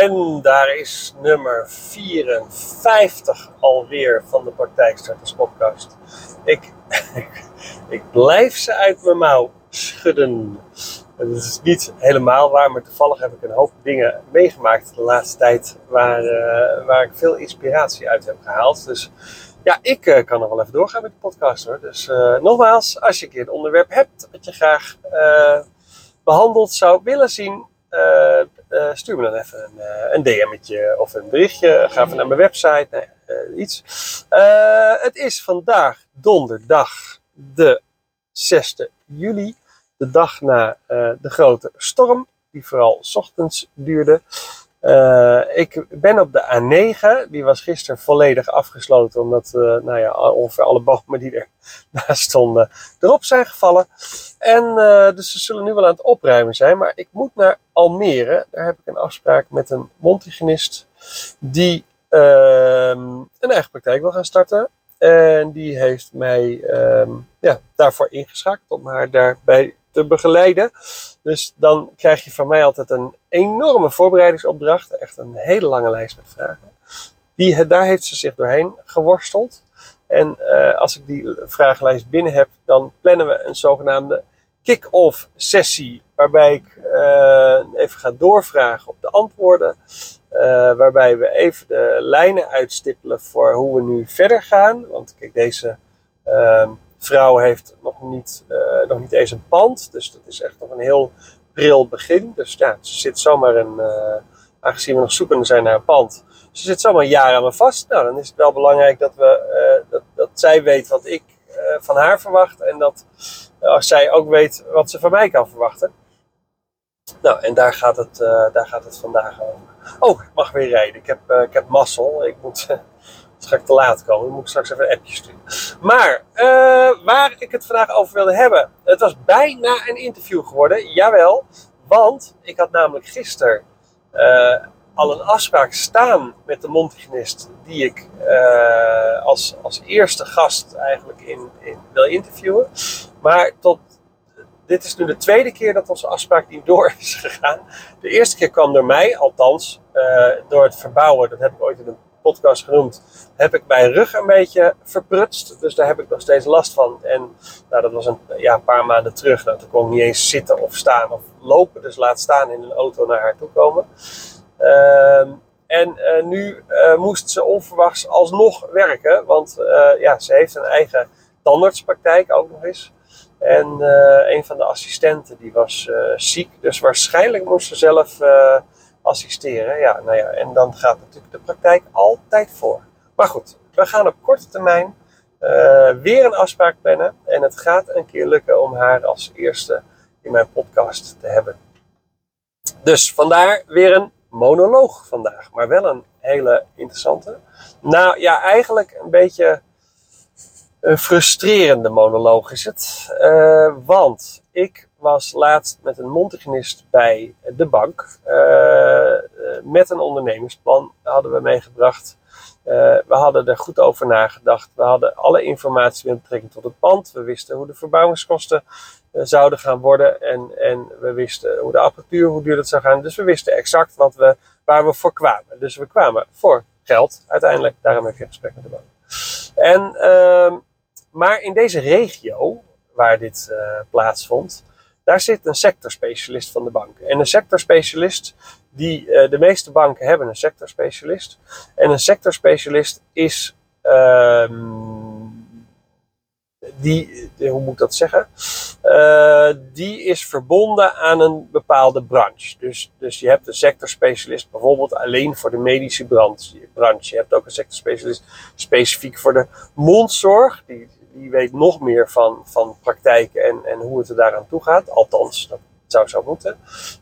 En daar is nummer 54 alweer van de Praktijkstarters podcast. Ik, ik, blijf ze uit mijn mouw schudden. Dat is niet helemaal waar, maar toevallig heb ik een hoop dingen meegemaakt de laatste tijd waar, uh, waar ik veel inspiratie uit heb gehaald. Dus ja, ik uh, kan nog wel even doorgaan met de podcast hoor. Dus uh, nogmaals, als je een keer een onderwerp hebt wat je graag behandeld zou willen zien, uh, stuur me dan even een, uh, een DM'tje of een berichtje. Ga even naar mijn website, nee, uh, iets. het is vandaag donderdag de 6 juli. De dag na de grote storm, die vooral ochtends duurde. Uh, ik ben op de A9. Die was gisteren volledig afgesloten. Omdat uh, nou ja, ongeveer alle bomen die er naast stonden erop zijn gevallen. En uh, dus ze zullen nu wel aan het opruimen zijn. Maar ik moet naar Almere. Daar heb ik een afspraak met een mondhygiënist. Die ehm, een eigen praktijk wil gaan starten. En die heeft mij um, ja, daarvoor ingeschakeld om haar daarbij te begeleiden. Dus dan krijg je van mij altijd een enorme voorbereidingsopdracht. Echt een hele lange lijst met vragen. Die, daar heeft ze zich doorheen geworsteld. En uh, als ik die vragenlijst binnen heb, dan plannen we een zogenaamde kick-off sessie. Waarbij ik uh, even ga doorvragen op de antwoorden. Uh, waarbij we even de lijnen uitstippelen voor hoe we nu verder gaan. Want kijk, deze ehm, vrouw heeft nog niet, uh, nog niet eens een pand. Dus dat is echt nog een heel pril begin. Dus ja, ze zit zomaar een, uh, aangezien we nog zoekende zijn naar een pand. Ze zit zomaar jaar aan me vast. Nou, dan is het wel belangrijk dat, we, uh, dat, dat zij weet wat ik van haar verwacht. En dat als zij ook weet wat ze van mij kan verwachten. Nou, en daar gaat het, daar gaat het vandaag over. Oh, ik mag weer rijden. Ik heb, ik heb mazzel. Ik moet ga ik te laat komen. Dan moet ik straks even een appje sturen. Maar uh, waar ik het vandaag over wilde hebben. Het was bijna een interview geworden. Jawel. Want ik had namelijk gisteren uh, al een afspraak staan met de mondhygiënist. Die ik uh, als, als eerste gast eigenlijk in, in wil interviewen. Maar tot dit is nu de tweede keer dat onze afspraak niet door is gegaan. De eerste keer kwam door mij, althans, door het verbouwen. Dat heb ik ooit in een podcast genoemd, heb ik mijn rug een beetje verprutst. Dus daar heb ik nog steeds last van. En nou, dat was een, ja, een paar maanden terug. Nou, toen kon ik niet eens zitten of staan of lopen. Dus laat staan in een auto naar haar toe komen. Uh, en uh, nu uh, moest ze onverwachts alsnog werken. Want uh, ja, ze heeft een eigen tandartspraktijk ook nog eens. En een van de assistenten die was ziek. Dus waarschijnlijk moest ze zelf assisteren. Ja, nou ja, en dan gaat natuurlijk de praktijk altijd voor. Maar goed, we gaan op korte termijn uh, weer een afspraak plannen. En het gaat een keer lukken om haar als eerste in mijn podcast te hebben. Dus vandaar weer een monoloog vandaag, maar wel een hele interessante. Nou ja, eigenlijk een beetje een frustrerende monoloog is het. Uh, want ik was laatst met een mondhygiënist bij de bank. Uh, met een ondernemingsplan hadden we meegebracht. Uh, we hadden er goed over nagedacht. We hadden alle informatie met betrekking tot het pand. We wisten hoe de verbouwingskosten zouden gaan worden. En, en we wisten hoe de apparatuur, hoe duur dat zou gaan. Dus we wisten exact wat we, waar we voor kwamen. Dus we kwamen voor geld uiteindelijk. Daarom heb je gesprek met de bank. En, ehm, maar in deze regio waar dit plaatsvond, daar zit een sectorspecialist van de bank. En een sectorspecialist, die, uh, de meeste banken hebben een sectorspecialist. En een sectorspecialist is, um, die, hoe moet ik dat zeggen? Uh, die is verbonden aan een bepaalde branche. Dus, dus je hebt een sectorspecialist bijvoorbeeld alleen voor de medische branche. Je hebt ook een sectorspecialist specifiek voor de mondzorg. Die, die weet nog meer van, van praktijken en, en hoe het er daaraan toe gaat. Althans, dat zou zo moeten.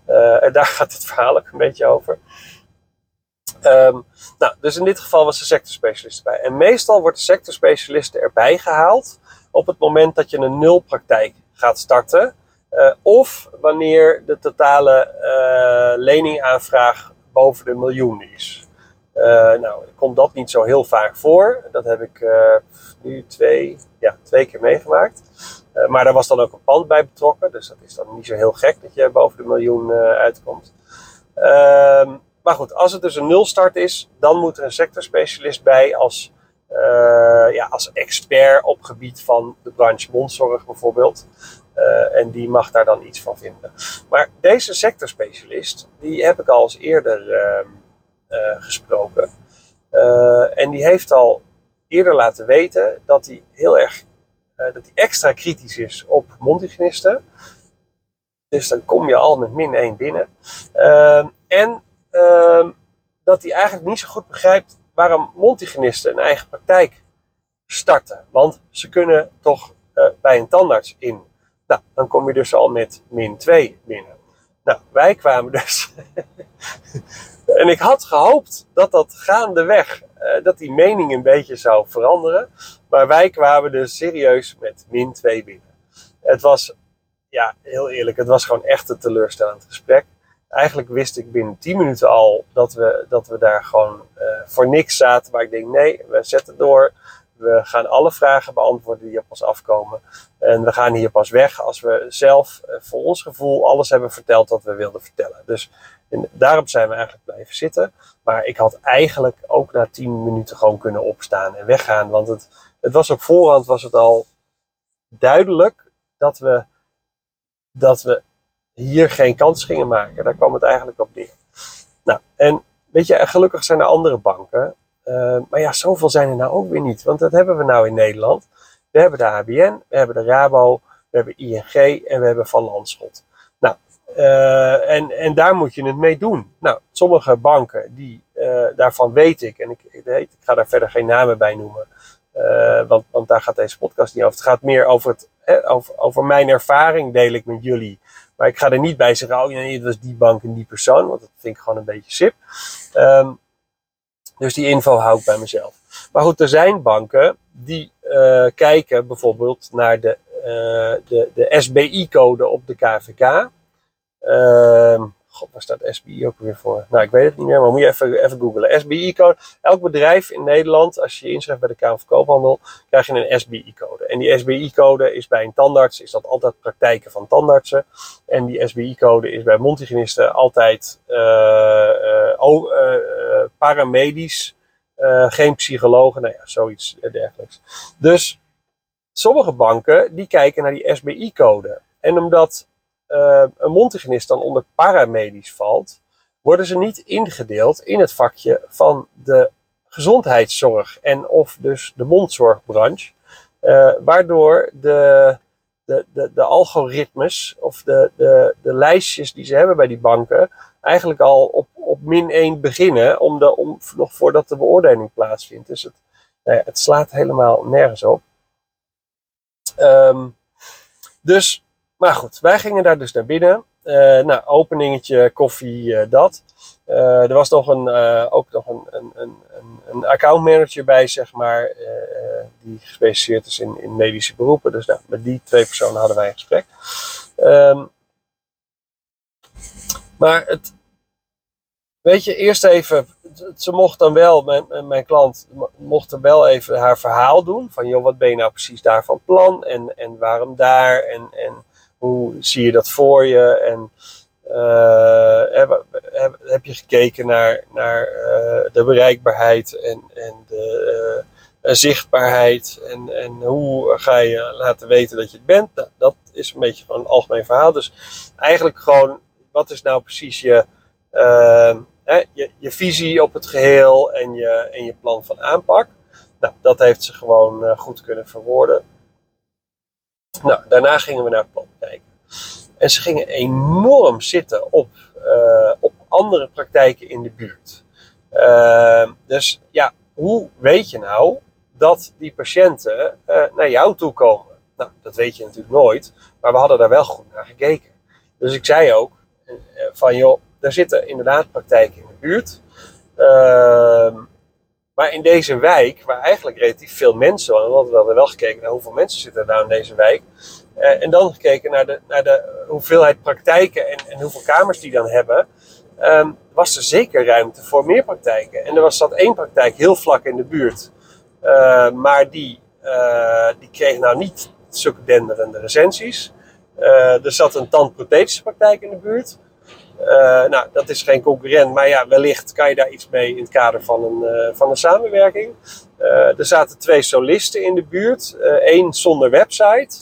Uh, en daar gaat het verhaal ook een beetje over. Um, nou, dus in dit geval was de sectorspecialist erbij. En meestal wordt de sectorspecialist erbij gehaald op het moment dat je een nulpraktijk gaat starten. Uh, of wanneer de totale uh, leningaanvraag boven de miljoen is. Uh, nou, komt dat niet zo heel vaak voor. Dat heb ik nu twee, ja, twee keer meegemaakt. Uh, maar daar was dan ook een pand bij betrokken. Dus dat is dan niet zo heel gek dat je boven de miljoen uitkomt. Ehm, maar goed, als het dus een nulstart is, dan moet er een sectorspecialist bij als, ja, als expert op gebied van de branche mondzorg bijvoorbeeld. en die mag daar dan iets van vinden. Maar deze sectorspecialist, die heb ik al eens eerder ehm, gesproken. en die heeft al eerder laten weten dat hij heel erg dat hij extra kritisch is op mondhygiënisten. Dus dan kom je al met min 1 binnen. Uh, en uh, dat hij eigenlijk niet zo goed begrijpt waarom mondhygiënisten een eigen praktijk starten. Want ze kunnen toch uh, bij een tandarts in. Nou, dan kom je dus al met min 2 binnen. Nou, wij kwamen dus. en ik had gehoopt dat dat gaandeweg, uh, dat die mening een beetje zou veranderen. Maar wij kwamen dus serieus met min 2 binnen. Het was ja, heel eerlijk, het was gewoon echt een teleurstellend gesprek. Eigenlijk wist ik binnen 10 minuten al dat we, dat we daar gewoon uh, voor niks zaten. Maar ik denk, nee, we zetten door. We gaan alle vragen beantwoorden die op ons afkomen. En we gaan hier pas weg als we zelf, uh, voor ons gevoel, alles hebben verteld wat we wilden vertellen. Dus en daarop zijn we eigenlijk blijven zitten. Maar ik had eigenlijk ook na 10 minuten gewoon kunnen opstaan en weggaan. Want het, het was op voorhand was het al duidelijk dat we dat we hier geen kans gingen maken. Daar kwam het eigenlijk op neer. Nou, en weet je, gelukkig zijn er andere banken. Uh, maar ja, zoveel zijn er nou ook weer niet. Want dat hebben we nou in Nederland. We hebben de ABN, we hebben de Rabo, we hebben ING en we hebben Van Landschot. Uh, en, en daar moet je het mee doen. Nou, sommige banken, die, uh, daarvan weet ik, en ik, ik, ga daar verder geen namen bij noemen, want, want daar gaat deze podcast niet over. Het gaat meer over het over, over mijn ervaring deel ik met jullie. Maar ik ga er niet bij zeggen, oh nee, het was die bank en die persoon. Want dat vind ik gewoon een beetje sip. Um, dus die info hou ik bij mezelf. Maar goed, er zijn banken die kijken bijvoorbeeld naar de, de, de SBI-code op de KVK. Uh, God, waar staat SBI ook weer voor? Nou, ik weet het niet meer, maar moet je even, even googlen. SBI-code. Elk bedrijf in Nederland, als je je inschrijft bij de Kamer van Koophandel, krijg je een SBI-code. En die SBI-code is bij een tandarts, is dat altijd praktijken van tandartsen. En die SBI-code is bij mondhygiënisten altijd uh, uh, uh, paramedisch, geen psychologen, nou ja, zoiets dergelijks. Dus sommige banken, die kijken naar die SBI-code. En omdat uh, een mondhygiënist dan onder paramedisch valt, worden ze niet ingedeeld in het vakje van de gezondheidszorg en of dus de mondzorgbranche. Uh, waardoor de, de, de, de algoritmes of de, de, de lijstjes die ze hebben bij die banken eigenlijk al op, op min 1 beginnen, om de, om, nog voordat de beoordeling plaatsvindt. Dus het, nou ja, het slaat helemaal nergens op. Um, dus maar goed, wij gingen daar dus naar binnen. Uh, nou, openingetje, koffie, uh, dat. Uh, er was nog een, ook nog een, een, een, een accountmanager bij, zeg maar, die gespecialiseerd is in, in medische beroepen. Dus nou, met die twee personen hadden wij een gesprek. Um, maar het, weet je, eerst even, ze mocht dan wel, mijn, mijn klant mocht er wel even haar verhaal doen. Van, joh, wat ben je nou precies daar van plan en, en waarom daar en... en hoe zie je dat voor je? En heb, heb, heb, je gekeken naar, naar uh, de bereikbaarheid en, en de uh, zichtbaarheid? En, en hoe ga je laten weten dat je het bent? Nou, dat is een beetje gewoon een algemeen verhaal. Dus eigenlijk gewoon, wat is nou precies je, je, je, visie op het geheel en je, en je plan van aanpak? Nou, dat heeft ze gewoon goed kunnen verwoorden. Nou, daarna gingen we naar het kijken. En ze gingen enorm zitten op, uh, op andere praktijken in de buurt. Uh, dus ja, hoe weet je nou dat die patiënten uh, naar jou toe komen? Nou, dat weet je natuurlijk nooit, maar we hadden daar wel goed naar gekeken. Dus ik zei ook van joh, er zitten inderdaad praktijken in de buurt. Ehm, maar in deze wijk, waar eigenlijk relatief veel mensen want we hadden wel gekeken naar hoeveel mensen zitten nou in deze wijk. Uh, en dan gekeken naar de, naar de hoeveelheid praktijken en, en hoeveel kamers die dan hebben. Um, was er zeker ruimte voor meer praktijken. En er was zat één praktijk heel vlak in de buurt. Uh, maar die, uh, die kreeg nou niet zulke denderende recensies. er zat een tandprothetische praktijk in de buurt. Nou, dat is geen concurrent, maar ja, wellicht kan je daar iets mee in het kader van een, van een samenwerking. er zaten twee solisten in de buurt. Eén zonder website,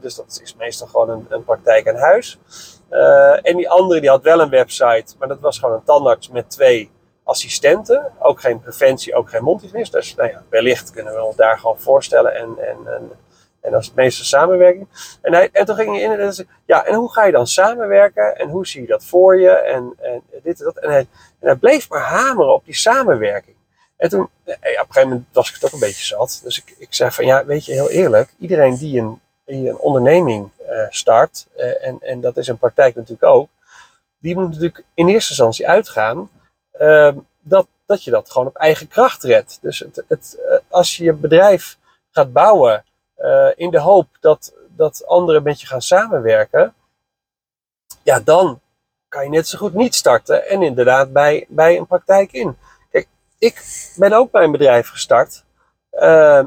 dus dat is meestal gewoon een, een praktijk aan huis. en die andere die had wel een website, maar dat was gewoon een tandarts met twee assistenten. Ook geen preventie, ook geen mondhygiënist. Dus nou ja, wellicht kunnen we ons daar gewoon voorstellen. En, en, en, en als het meeste samenwerking. En, hij, en toen ging hij in en zei, ja, en hoe ga je dan samenwerken? En hoe zie je dat voor je? En, en dit en dat. En hij, en hij bleef maar hameren op die samenwerking. En toen, op een gegeven moment was ik het ook een beetje zat. Dus ik, ik zei van, ja, weet je, heel eerlijk. Iedereen die een, die een onderneming uh, start, uh, en, en dat is een praktijk natuurlijk ook. Die moet natuurlijk in eerste instantie uitgaan Ehm, dat, dat je dat gewoon op eigen kracht redt. Dus het, het, eh, als je je bedrijf gaat bouwen in de hoop dat, dat anderen met je gaan samenwerken, ja, dan kan je net zo goed niet starten en inderdaad bij, bij een praktijk in. Kijk, ik ben ook mijn bedrijf gestart uh,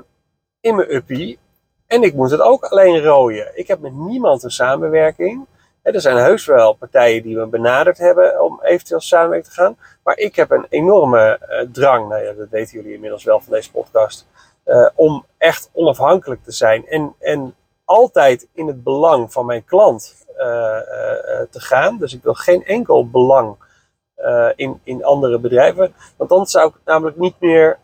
in mijn uppie en ik moet het ook alleen rooien. Ik heb met niemand een samenwerking er zijn heus wel partijen die me benaderd hebben om eventueel samenwerking te gaan. Maar ik heb een enorme uh, drang, nou ja, dat weten jullie inmiddels wel van deze podcast, uh, om echt onafhankelijk te zijn. En, en altijd in het belang van mijn klant uh, te gaan. Dus ik wil geen enkel belang in, in andere bedrijven. Want dan zou ik namelijk niet meer.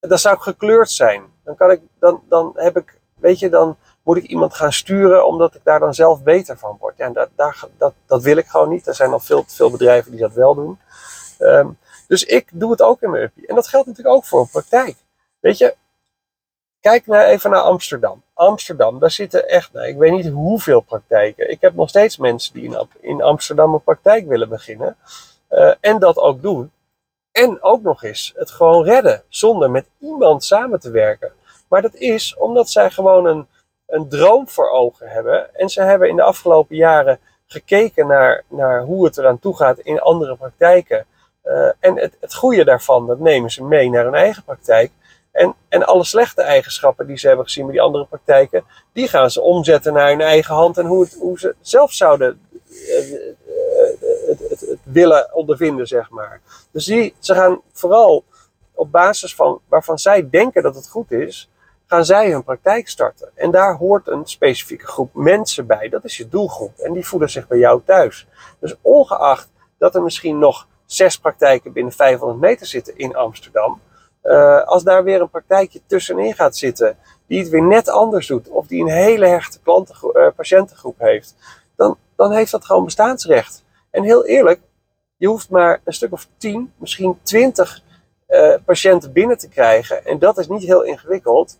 Dan zou ik gekleurd zijn. Dan, kan ik, dan, dan heb ik, weet je, dan moet ik iemand gaan sturen omdat ik daar dan zelf beter van word. Ja, dat, dat, dat wil ik gewoon niet. Er zijn al veel veel bedrijven die dat wel doen. Um, dus ik doe het ook in mijn uppie. En dat geldt natuurlijk ook voor een praktijk. Weet je, kijk nou even naar Amsterdam. Amsterdam, daar zitten echt, nou, ik weet niet hoeveel praktijken. Ik heb nog steeds mensen die in, in Amsterdam een praktijk willen beginnen. Uh, en dat ook doen. En ook nog eens het gewoon redden. Zonder met iemand samen te werken. Maar dat is omdat zij gewoon een, een droom voor ogen hebben. En ze hebben in de afgelopen jaren gekeken naar, naar hoe het eraan toe gaat in andere praktijken. Uh, en het, het goede daarvan, dat nemen ze mee naar hun eigen praktijk. En, en alle slechte eigenschappen die ze hebben gezien bij die andere praktijken, die gaan ze omzetten naar hun eigen hand en hoe, het, hoe ze zelf zouden uh, het, het, het, willen ondervinden, zeg maar. Dus die, ze gaan vooral op basis van waarvan zij denken dat het goed is, gaan zij hun praktijk starten. En daar hoort een specifieke groep mensen bij. Dat is je doelgroep. En die voelen zich bij jou thuis. Dus ongeacht dat er misschien nog zes praktijken binnen 500 meter zitten in Amsterdam. Uh, als daar weer een praktijkje tussenin gaat zitten, die het weer net anders doet, of die een hele hechte uh, patiëntengroep heeft, dan, dan heeft dat gewoon bestaansrecht. En heel eerlijk, je hoeft maar een stuk of 10, misschien 20 uh, patiënten binnen te krijgen. En dat is niet heel ingewikkeld.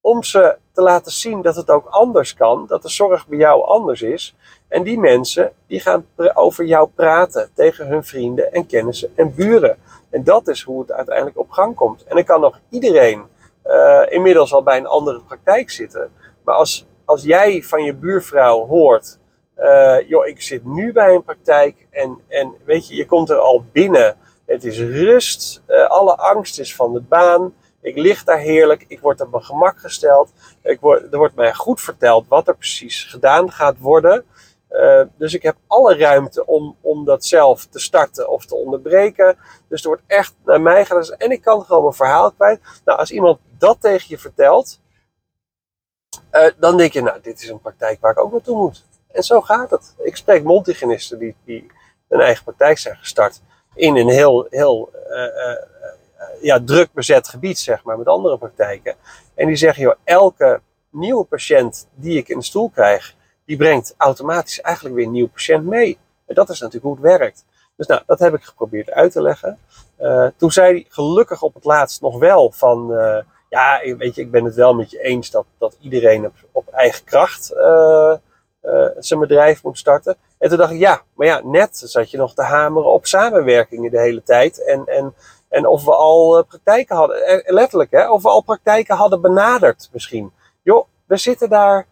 Om ze te laten zien dat het ook anders kan, dat de zorg bij jou anders is. En die mensen die gaan over jou praten tegen hun vrienden en kennissen en buren. En dat is hoe het uiteindelijk op gang komt. En dan kan nog iedereen uh, inmiddels al bij een andere praktijk zitten. Maar als, als jij van je buurvrouw hoort, uh, joh, ik zit nu bij een praktijk en, en weet je, je komt er al binnen. Het is rust, uh, alle angst is van de baan. Ik lig daar heerlijk, ik word op mijn gemak gesteld. Ik word, er wordt mij goed verteld wat er precies gedaan gaat worden. Uh, dus ik heb alle ruimte om, om dat zelf te starten of te onderbreken. Dus er wordt echt naar mij gedaan. En ik kan gewoon mijn verhaal kwijt. Nou, als iemand dat tegen je vertelt, uh, dan denk je, nou, dit is een praktijk waar ik ook naartoe moet. En zo gaat het. Ik spreek mondhygiënisten die, die een eigen praktijk zijn gestart in een heel, heel uh, ja, druk bezet gebied, zeg maar, met andere praktijken. En die zeggen, joh, elke nieuwe patiënt die ik in de stoel krijg, die brengt automatisch eigenlijk weer een nieuwe patiënt mee. En dat is natuurlijk hoe het werkt. Dus nou, dat heb ik geprobeerd uit te leggen. Uh, toen zei hij gelukkig op het laatst nog wel van, uh, ja, weet je, ik ben het wel met je eens dat, dat iedereen op, op eigen kracht uh, zijn bedrijf moet starten. En toen dacht ik, ja, maar ja, net zat je nog te hameren op samenwerkingen de hele tijd. En, en en of we al eh, praktijken hadden, eh, letterlijk hè, of we al praktijken hadden benaderd misschien. Joh, we zitten daar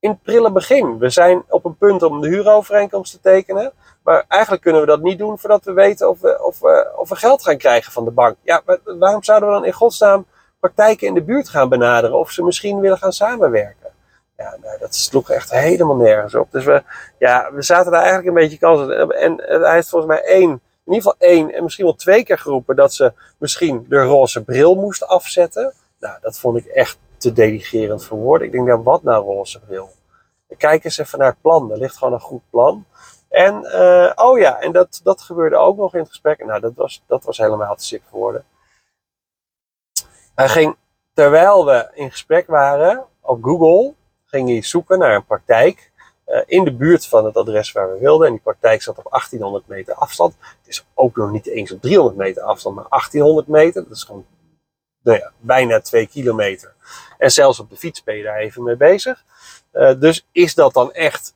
in het prille begin. We zijn op een punt om de huurovereenkomst te tekenen. Maar eigenlijk kunnen we dat niet doen voordat we weten of we, of of we geld gaan krijgen van de bank. Ja, waarom zouden we dan in godsnaam praktijken in de buurt gaan benaderen of ze misschien willen gaan samenwerken? Ja, nou, dat sloeg echt helemaal nergens op. Dus we, ja, we zaten daar eigenlijk een beetje kans in. En hij heeft volgens mij één, in ieder geval één en misschien wel twee keer geroepen dat ze misschien de roze bril moest afzetten. Nou, dat vond ik echt te delegerend voor woorden. Ik denk, nou, wat nou roze bril? Kijk eens even naar het plan. Er ligt gewoon een goed plan. En, uh, oh ja, en dat, dat gebeurde ook nog in het gesprek. Nou, dat was, dat was helemaal te sick voor woorden. Hij ging, terwijl we in gesprek waren op Google, ging hij zoeken naar een praktijk uh, in de buurt van het adres waar we wilden. En die praktijk zat op 1800 meter afstand. Het is ook nog niet eens op 300 meter afstand, maar 1800 meter. Dat is gewoon nou ja, bijna 2 kilometer. En zelfs op de fiets ben je daar even mee bezig. Uh, dus is dat dan echt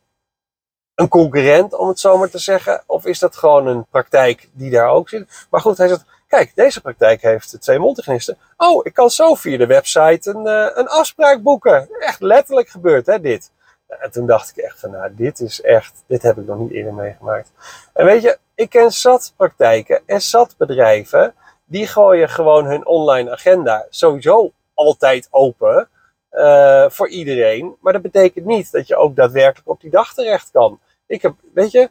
een concurrent, om het zo maar te zeggen? Of is dat gewoon een praktijk die daar ook zit? Maar goed, hij zegt, kijk, deze praktijk heeft twee mondhygiënisten. Oh, ik kan zo via de website een, uh, een afspraak boeken. Echt letterlijk gebeurd, hè, dit. En toen dacht ik echt van, nou, dit is echt, dit heb ik nog niet eerder meegemaakt. En weet je, ik ken zat praktijken en zat bedrijven, die gooien gewoon hun online agenda sowieso altijd open uh, voor iedereen. Maar dat betekent niet dat je ook daadwerkelijk op die dag terecht kan. Ik heb, weet je,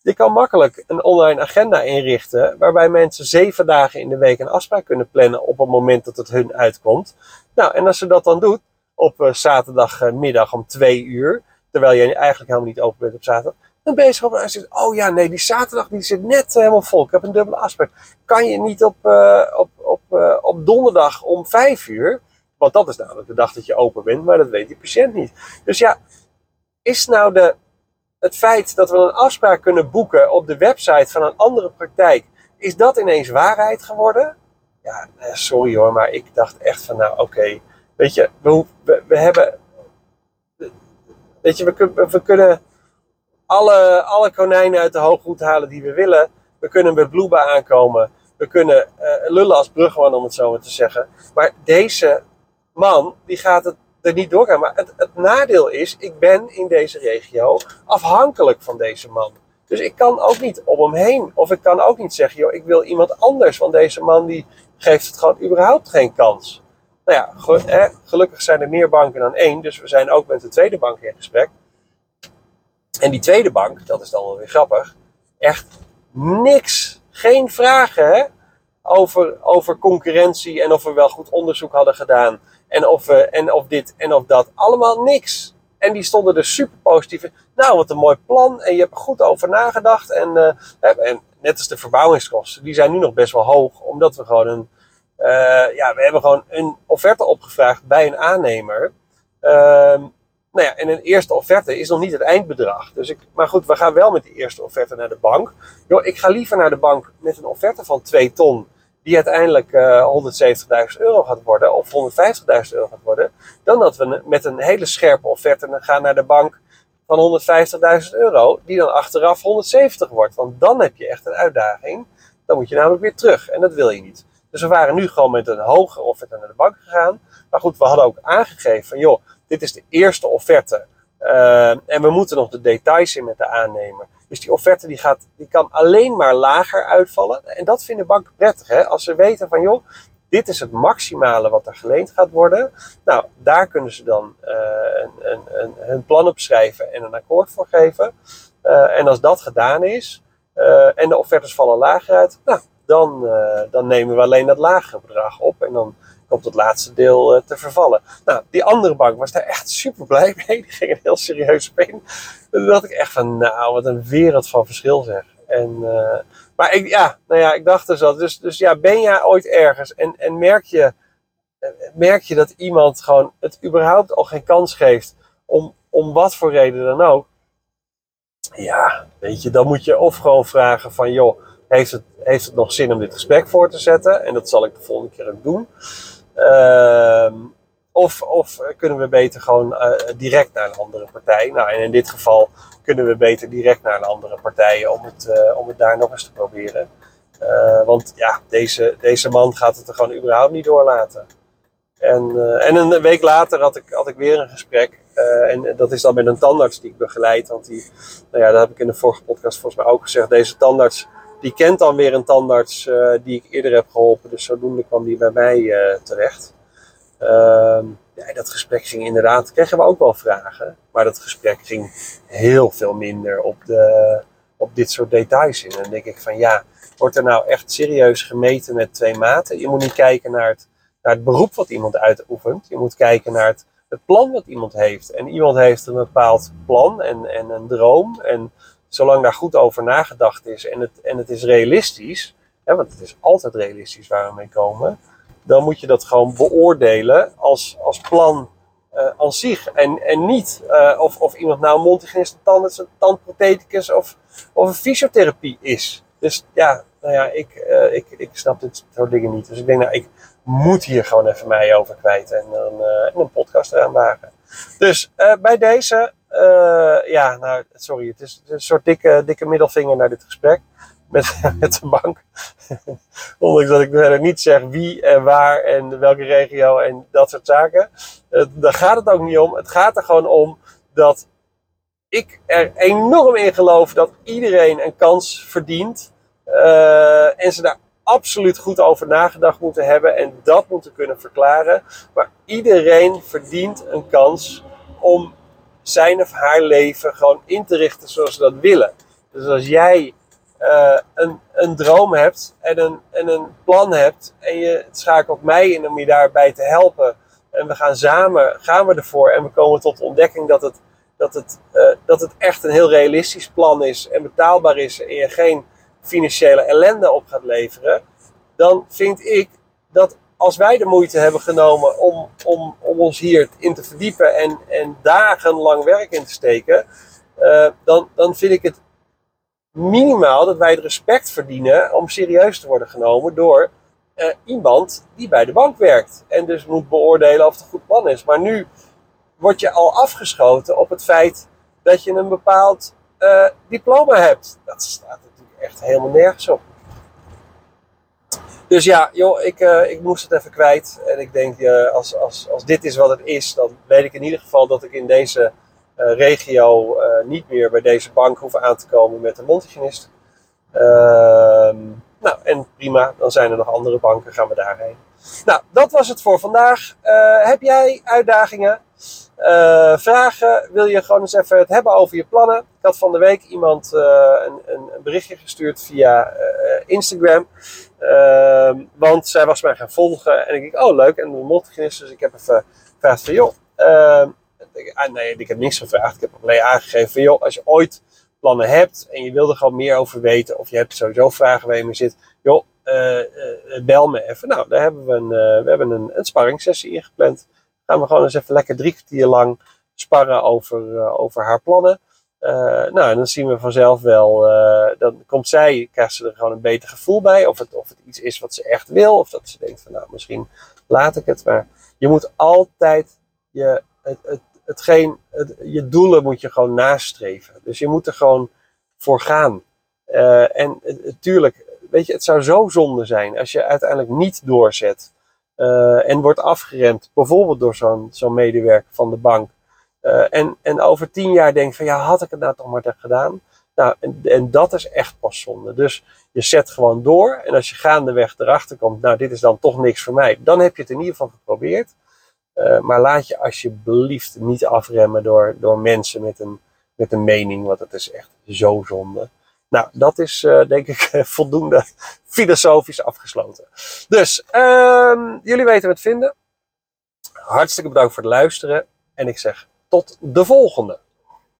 je kan makkelijk een online agenda inrichten waarbij mensen zeven dagen in de week een afspraak kunnen plannen op het moment dat het hun uitkomt. Nou, en als ze dat dan doet op uh, zaterdagmiddag om twee uur, terwijl je eigenlijk helemaal niet open bent op zaterdag, dan ben je zo en oh ja, nee, die zaterdag die zit net helemaal vol. Ik heb een dubbele afspraak. Kan je niet op, uh, op, op, uh, op donderdag om vijf uur? Want dat is namelijk de dag dat je open bent, maar dat weet die patiënt niet. Dus ja, is nou de het feit dat we een afspraak kunnen boeken op de website van een andere praktijk, is dat ineens waarheid geworden? Ja, eh, sorry hoor, maar ik dacht echt van, nou oké, weet je, we, we, we, hebben, weet je, we, we kunnen alle, alle konijnen uit de hooghoed halen die we willen. We kunnen met Bloeba aankomen. We kunnen uh, lullen als brugman, om het zo maar te zeggen. Maar deze man, die gaat het er niet doorgaan. Maar het, het nadeel is, ik ben in deze regio afhankelijk van deze man. Dus ik kan ook niet om hem heen. Of ik kan ook niet zeggen, joh, ik wil iemand anders. Want deze man die geeft het gewoon überhaupt geen kans. Nou ja, gelukkig zijn er meer banken dan één. Dus we zijn ook met de tweede bank in gesprek. En die tweede bank, dat is dan wel weer grappig. Echt niks. Geen vragen hè? Over, over concurrentie en of we wel goed onderzoek hadden gedaan. En of, en of dit en of dat. Allemaal niks. En die stonden er super positief in. Nou, wat een mooi plan. En je hebt er goed over nagedacht. En, uh, en net als de verbouwingskosten. Die zijn nu nog best wel hoog. Omdat we gewoon een... Uh, ja, we hebben gewoon een offerte opgevraagd bij een aannemer. Ehm, nou ja, en een eerste offerte is nog niet het eindbedrag. Dus ik, maar goed, we gaan wel met die eerste offerte naar de bank. Yo, ik ga liever naar de bank met een offerte van 2 ton die uiteindelijk uh, 170.000 euro gaat worden of 150.000 euro gaat worden, dan dat we met een hele scherpe offerte gaan naar de bank van 150.000 euro, die dan achteraf 170 wordt. Want dan heb je echt een uitdaging. Dan moet je namelijk weer terug en dat wil je niet. Dus we waren nu gewoon met een hogere offerte naar de bank gegaan. Maar goed, we hadden ook aangegeven van joh, dit is de eerste offerte. Uh, en we moeten nog de details in met de aannemer. Dus die offerte die gaat, die kan alleen maar lager uitvallen. En dat vinden banken prettig. Hè? Als ze weten van joh, dit is het maximale wat er geleend gaat worden. Nou, daar kunnen ze dan uh, een, een, een, hun plan op schrijven en een akkoord voor geven. Uh, en als dat gedaan is en de offertes vallen lager uit, nou, dan, dan nemen we alleen dat lagere bedrag op. En dan komt het laatste deel uh, te vervallen. Nou, die andere bank was daar echt super blij mee. Die ging er heel serieus op in. Toen dacht ik echt van, nou, wat een wereld van verschil zeg. En, uh, maar ik, ja, nou ja, ik dacht dus al. Dus, dus ja, ben jij ooit ergens en, en merk, je, merk je dat iemand gewoon het überhaupt al geen kans geeft om, om wat voor reden dan ook. Ja, weet je, dan moet je of gewoon vragen van, joh, heeft het, heeft het nog zin om dit gesprek voor te zetten? En dat zal ik de volgende keer ook doen. Uh, of, of kunnen we beter gewoon uh, direct naar een andere partij? Nou, en in dit geval kunnen we beter direct naar een andere partij om het, uh, om het daar nog eens te proberen. Uh, want ja, deze, deze man gaat het er gewoon überhaupt niet doorlaten. En, en een week later had ik, had ik weer een gesprek. en dat is dan met een tandarts die ik begeleid. Want die, nou ja, dat heb ik in de vorige podcast volgens mij ook gezegd. Deze tandarts die kent dan weer een tandarts uh, die ik eerder heb geholpen. Dus zodoende kwam die bij mij uh, terecht. Uh, ja, dat gesprek ging inderdaad, kregen we ook wel vragen. Maar dat gesprek ging heel veel minder op, de, op dit soort details in. En dan denk ik van ja, wordt er nou echt serieus gemeten met twee maten? Je moet niet kijken naar het, naar het beroep wat iemand uitoefent. Je moet kijken naar het, het plan wat iemand heeft. En iemand heeft een bepaald plan en, en een droom. En zolang daar goed over nagedacht is en het, en het is realistisch, hè, want het is altijd realistisch waar we mee komen, dan moet je dat gewoon beoordelen als, als plan uh, als zich. En, en niet uh, of, of iemand nou een mondhygiënist, een een tandprotheticus of, of een fysiotherapie is. Dus ja, nou ja, ik, uh, ik, ik snap dit soort dingen niet. Dus ik denk, nou, ik moet hier gewoon even mij over kwijt en, dan, en een podcast eraan wagen. Dus bij deze, ja, nou, sorry, het is, een soort dikke, dikke middelvinger naar dit gesprek met, met de bank. Ondanks dat ik verder niet zeg wie en waar en welke regio en dat soort zaken. daar gaat het ook niet om. Het gaat er gewoon om dat ik er enorm in geloof dat iedereen een kans verdient. Uh, en ze daar absoluut goed over nagedacht moeten hebben en dat moeten kunnen verklaren. Maar iedereen verdient een kans om zijn of haar leven gewoon in te richten zoals ze dat willen. Dus als jij uh, een, een droom hebt en een, en een plan hebt en je schakelt mij in om je daarbij te helpen en we gaan samen, gaan we ervoor en we komen tot de ontdekking dat het, dat het, uh, dat het echt een heel realistisch plan is en betaalbaar is en je geen financiële ellende op gaat leveren, dan vind ik dat als wij de moeite hebben genomen om, om, om ons hierin te verdiepen en, en dagenlang werk in te steken, uh, dan, dan vind ik het minimaal dat wij het respect verdienen om serieus te worden genomen door uh, iemand die bij de bank werkt. En dus moet beoordelen of het een goed plan is. Maar nu word je al afgeschoten op het feit dat je een bepaald uh, diploma hebt. Dat staat natuurlijk echt helemaal nergens op. Dus ja, joh, ik, uh, ik moest het even kwijt. En ik denk, als, als, als dit is wat het is, dan weet ik in ieder geval dat ik in deze uh, regio niet meer bij deze bank hoeven aan te komen met een mondhygiënist. Ehm, nou, en prima, dan zijn er nog andere banken, gaan we daarheen. Nou, dat was het voor vandaag. Heb jij uitdagingen, vragen? Wil je gewoon eens even het hebben over je plannen? Ik had van de week iemand een, een, berichtje gestuurd via Instagram. Ehm, want zij was mij gaan volgen en ik dacht, oh leuk, en een mondhygiënist. Dus ik heb even gevraagd van, joh, ehm, ah, nee, ik heb niks gevraagd. Ik heb alleen aangegeven van, joh, als je ooit plannen hebt en je wil er gewoon meer over weten, of je hebt sowieso vragen waar je mee zit, joh, uh, uh, bel me even. Nou, daar hebben we een, uh, we hebben een, een ingepland. Gaan we gewoon eens even lekker drie kwartier lang sparren over, over haar plannen. Nou, en dan zien we vanzelf wel, dan komt zij, krijgt ze er gewoon een beter gevoel bij. Of het, of het iets is wat ze echt wil, of dat ze denkt van, nou, misschien laat ik het. Maar je moet altijd je, het, het hetgeen, het, je doelen moet je gewoon nastreven. Dus je moet er gewoon voor gaan. Uh, en natuurlijk, weet je, het zou zo zonde zijn als je uiteindelijk niet doorzet en wordt afgeremd, bijvoorbeeld door zo'n zo'n medewerker van de bank. Uh, en, en over tien jaar denkt van ja, had ik het nou toch maar gedaan? Nou, en, en dat is echt pas zonde. Dus je zet gewoon door. En als je gaandeweg erachter komt, nou, dit is dan toch niks voor mij. Dan heb je het in ieder geval geprobeerd. Uh, maar laat je alsjeblieft niet afremmen door, door mensen met een, met een mening, want het is echt zo zonde. Nou, dat is uh, denk ik voldoende filosofisch afgesloten. Dus, uh, jullie weten wat vinden. Hartstikke bedankt voor het luisteren. En ik zeg tot de volgende.